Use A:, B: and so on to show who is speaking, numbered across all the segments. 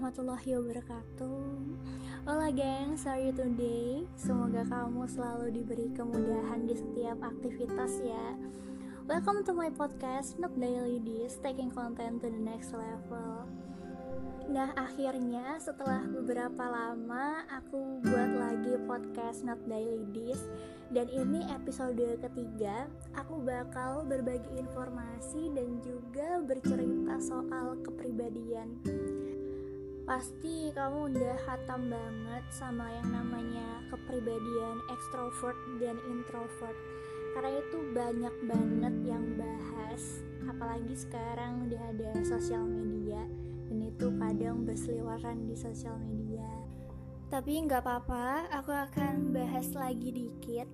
A: warahmatullahi wabarakatuh. Hola geng, sorry today. Semoga kamu selalu diberi kemudahan di setiap aktivitas ya. Welcome to my podcast Not Daily This Taking content to the next level. Nah akhirnya setelah beberapa lama Aku buat lagi podcast Not Daily This Dan ini episode ketiga Aku bakal berbagi informasi dan juga bercerita soal kepribadian Pasti kamu udah hatam banget sama yang namanya kepribadian ekstrovert dan introvert. Karena itu banyak banget yang bahas Apalagi sekarang udah ada sosial media Dan itu kadang berseliweran di sosial media. Tapi nggak apa-apa, aku akan bahas lagi dikit.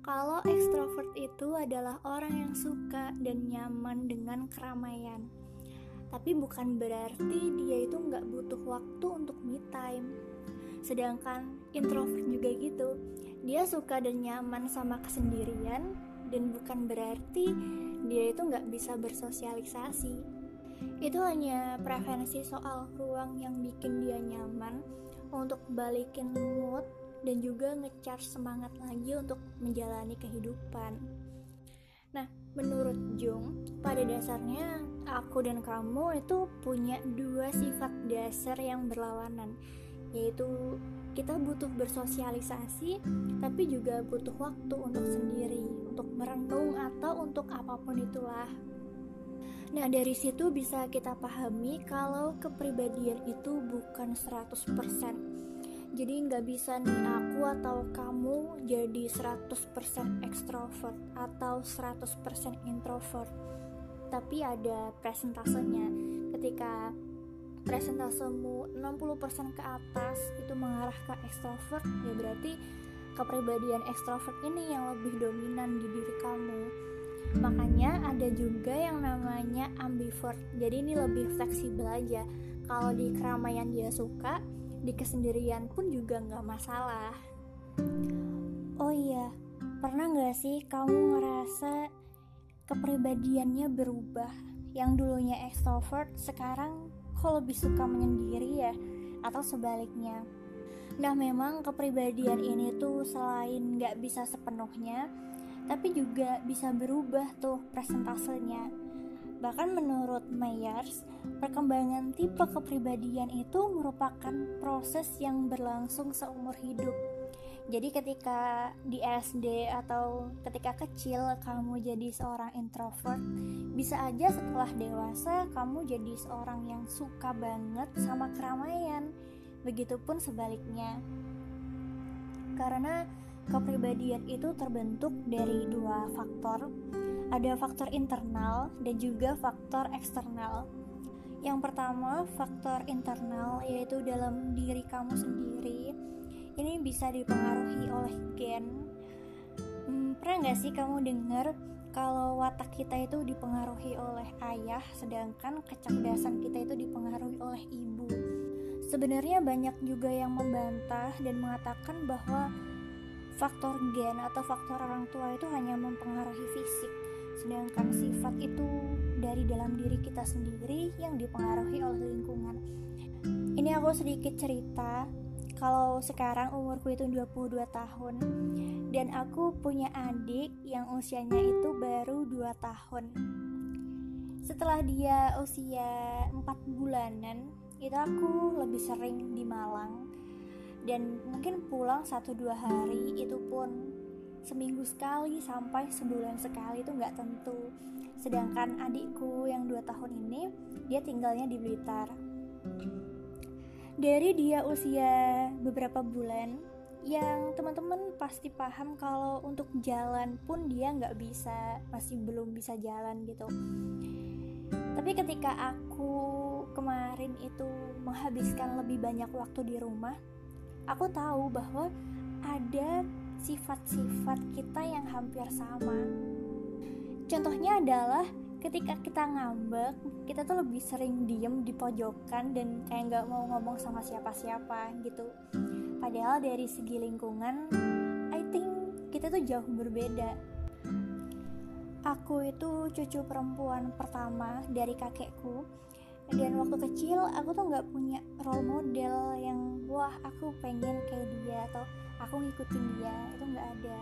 A: Kalau ekstrovert itu adalah orang yang suka dan nyaman dengan keramaian tapi bukan berarti dia itu nggak butuh waktu untuk me time. Sedangkan introvert juga gitu. Dia suka dan nyaman sama kesendirian dan bukan berarti dia itu nggak bisa bersosialisasi. Itu hanya preferensi soal ruang yang bikin dia nyaman untuk balikin mood dan juga ngecharge semangat lagi untuk menjalani kehidupan. Nah menurut Jung pada dasarnya aku dan kamu itu punya dua sifat dasar yang berlawanan yaitu kita butuh bersosialisasi tapi juga butuh waktu untuk sendiri untuk merenung atau untuk apa pun itulah. Nah dari situ bisa kita pahami kalau kepribadian itu bukan 100% Jadi nggak bisa nih aku atau kamu jadi 100% ekstrovert atau 100% introvert. Tapi ada presentasenya. Ketika presentasemu 60% ke atas itu mengarah ke ekstrovert ya berarti kepribadian ekstrovert ini yang lebih dominan di diri kamu. Makanya ada juga yang namanya ambivert. Jadi ini lebih fleksibel aja. Kalau di keramaian dia suka di kesendirian pun juga nggak masalah. Oh iya pernah nggak sih kamu ngerasa kepribadiannya berubah? Yang dulunya extrovert sekarang kok lebih suka menyendiri ya? Atau sebaliknya? Nah memang kepribadian ini tuh selain nggak bisa sepenuhnya tapi juga bisa berubah tuh presentasenya bahkan menurut Myers perkembangan tipe kepribadian itu merupakan proses yang berlangsung seumur hidup jadi ketika di SD atau ketika kecil kamu jadi seorang introvert, bisa aja setelah dewasa kamu jadi seorang yang suka banget sama keramaian. Begitupun sebaliknya. Karena kepribadian itu terbentuk dari dua faktor. Ada faktor internal dan juga faktor eksternal. Yang pertama, faktor internal yaitu dalam diri kamu sendiri. Ini bisa dipengaruhi oleh gen. Hmm, pernah nggak sih kamu dengar kalau watak kita itu dipengaruhi oleh ayah sedangkan kecerdasan kita itu dipengaruhi oleh ibu? Sebenarnya banyak juga yang membantah dan mengatakan bahwa faktor gen atau faktor orang tua itu hanya mempengaruhi fisik sedangkan sifat itu dari dalam diri kita sendiri yang dipengaruhi oleh lingkungan. Ini aku sedikit cerita. Kalau sekarang umurku itu 22 tahun. Dan aku punya adik yang usianya itu baru 2 tahun. Setelah dia usia 4 bulanan itu aku lebih sering di Malang. Dan mungkin pulang 1-2 hari itu pun seminggu sekali sampai sebulan sekali itu nggak tentu. Sedangkan adikku yang 2 tahun ini dia tinggalnya di Blitar. Dari dia usia beberapa bulan yang teman-teman pasti paham kalau untuk jalan pun dia nggak bisa masih belum bisa jalan gitu. Tapi ketika aku kemarin itu menghabiskan lebih banyak waktu di rumah aku tahu bahwa ada sifat-sifat kita yang hampir sama. Contohnya adalah ketika kita ngambek kita tuh lebih sering diem di pojokan dan kayak nggak mau ngomong sama siapa-siapa gitu. Padahal dari segi lingkungan I think kita tuh jauh berbeda. Aku itu cucu perempuan pertama dari kakekku dan waktu kecil aku tuh nggak punya role model yang wah aku pengen kayak dia atau aku ngikutin dia itu nggak ada.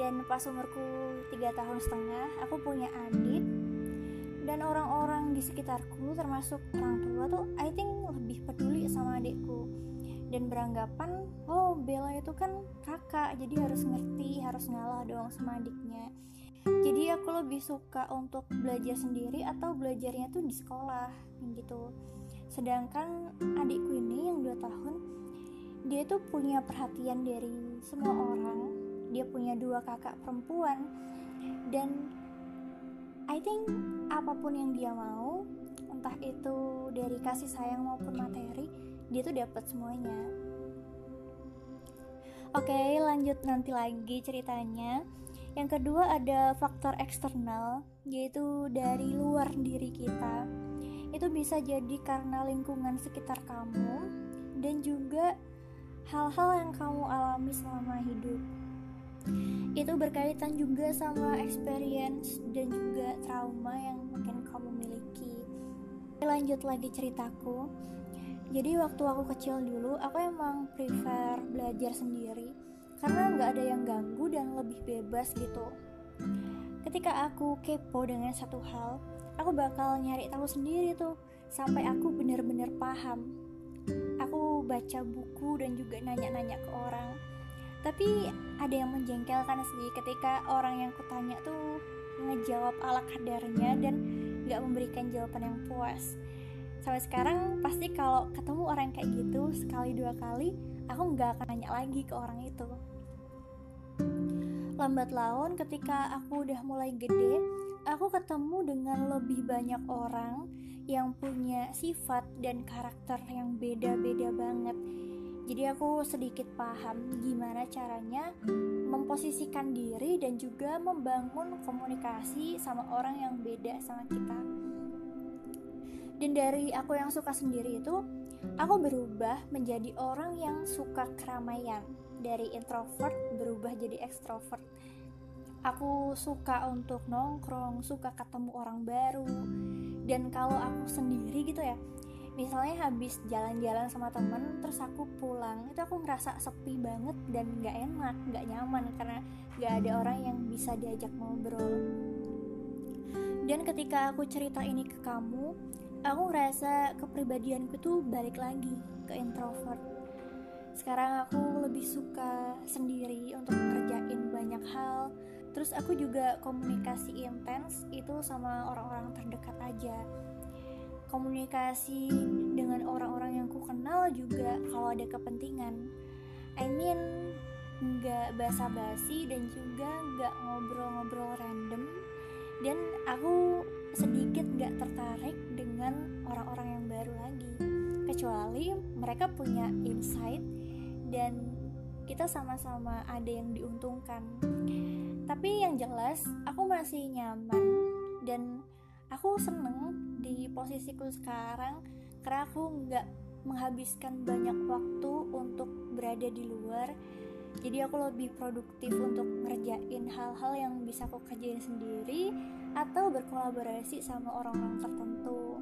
A: Dan pas umurku tiga tahun setengah aku punya adik. Dan orang-orang di sekitarku termasuk orang tua tuh I think lebih peduli sama adikku. Dan beranggapan oh Bella itu kan kakak jadi harus ngerti harus ngalah dong sama adiknya jadi aku lebih suka untuk belajar sendiri atau belajarnya tuh di sekolah gitu. Sedangkan adikku ini yang 2 tahun dia tuh punya perhatian dari semua orang. Dia punya dua kakak perempuan. Dan I think apa pun yang dia mau entah itu dari kasih sayang maupun materi dia tuh dapat semuanya. Oke lanjut nanti lagi ceritanya yang kedua ada faktor eksternal, yaitu dari luar diri kita. Itu bisa jadi karena lingkungan sekitar kamu dan juga hal-hal yang kamu alami selama hidup. Itu berkaitan juga sama experience dan juga trauma yang mungkin kamu miliki. Lanjut lagi ceritaku. Jadi waktu aku kecil dulu, aku emang prefer belajar sendiri karena nggak ada yang ganggu dan lebih bebas gitu. Ketika aku kepo dengan satu hal, aku bakal nyari tahu sendiri tuh sampai aku bener-bener paham. Aku baca buku dan juga nanya-nanya ke orang. Tapi ada yang menjengkelkan sih ketika orang yang kutanya tuh ngejawab ala kadarnya dan nggak memberikan jawaban yang puas. Sampai sekarang pasti kalau ketemu orang kayak gitu sekali dua kali, aku nggak akan nanya lagi ke orang itu lambat laun ketika aku udah mulai gede aku ketemu dengan lebih banyak orang yang punya sifat dan karakter yang beda-beda banget. Jadi aku sedikit paham gimana caranya memposisikan diri dan juga membangun komunikasi sama orang yang beda sama kita. Dan dari aku yang suka sendiri itu aku berubah menjadi orang yang suka keramaian dari introvert berubah jadi ekstrovert aku suka untuk nongkrong suka ketemu orang baru. Dan kalau aku sendiri gitu ya misalnya habis jalan-jalan sama temen terus aku pulang itu aku ngerasa sepi banget dan nggak enak nggak nyaman karena nggak ada orang yang bisa diajak ngobrol. Dan ketika aku cerita ini ke kamu aku ngerasa kepribadianku tuh balik lagi ke introvert sekarang aku lebih suka sendiri untuk ngerjain banyak hal. Terus aku juga komunikasi intens itu sama orang-orang terdekat aja. Komunikasi dengan orang-orang yang ku kenal juga kalau ada kepentingan. I mean nggak basa-basi dan juga nggak ngobrol-ngobrol random. Dan aku sedikit nggak tertarik dengan orang-orang yang baru lagi. Kecuali mereka punya insight dan kita sama-sama ada yang diuntungkan. Tapi yang jelas aku masih nyaman. Dan aku seneng di posisiku sekarang karena aku nggak menghabiskan banyak waktu untuk berada di luar. Jadi aku lebih produktif untuk ngerjain hal-hal yang bisa aku kerjain sendiri atau berkolaborasi sama orang-orang tertentu.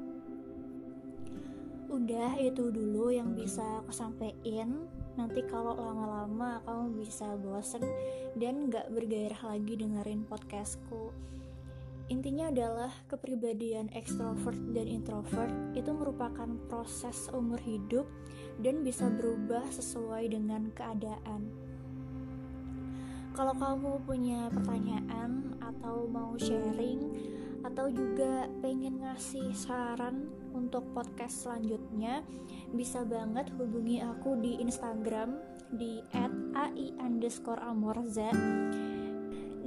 A: Udah itu dulu yang bisa aku sampaikan nanti kalau lama-lama kamu bisa bosen dan gak bergairah lagi dengerin podcastku. Intinya adalah kepribadian ekstrovert dan introvert itu merupakan proses umur hidup dan bisa berubah sesuai dengan keadaan. Kalau kamu punya pertanyaan atau mau sharing atau juga pengen ngasih saran untuk podcast selanjutnya bisa banget hubungi aku di Instagram di @ai underscore amorza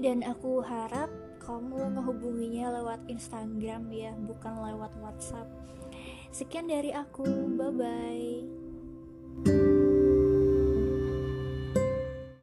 A: dan aku harap kamu menghubunginya lewat Instagram ya bukan lewat WhatsApp. Sekian dari aku. Bye bye